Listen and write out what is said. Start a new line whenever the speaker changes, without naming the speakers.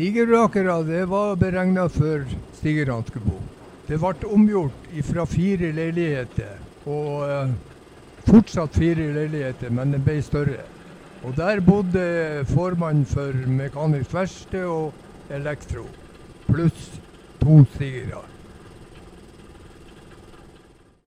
Stigerakere det var beregna for stigerne skulle bo. Det ble omgjort fra fire leiligheter, og eh, fortsatt fire leiligheter, men det ble større. Og der bodde formann for mekanisk verksted og elektro, pluss to stigere.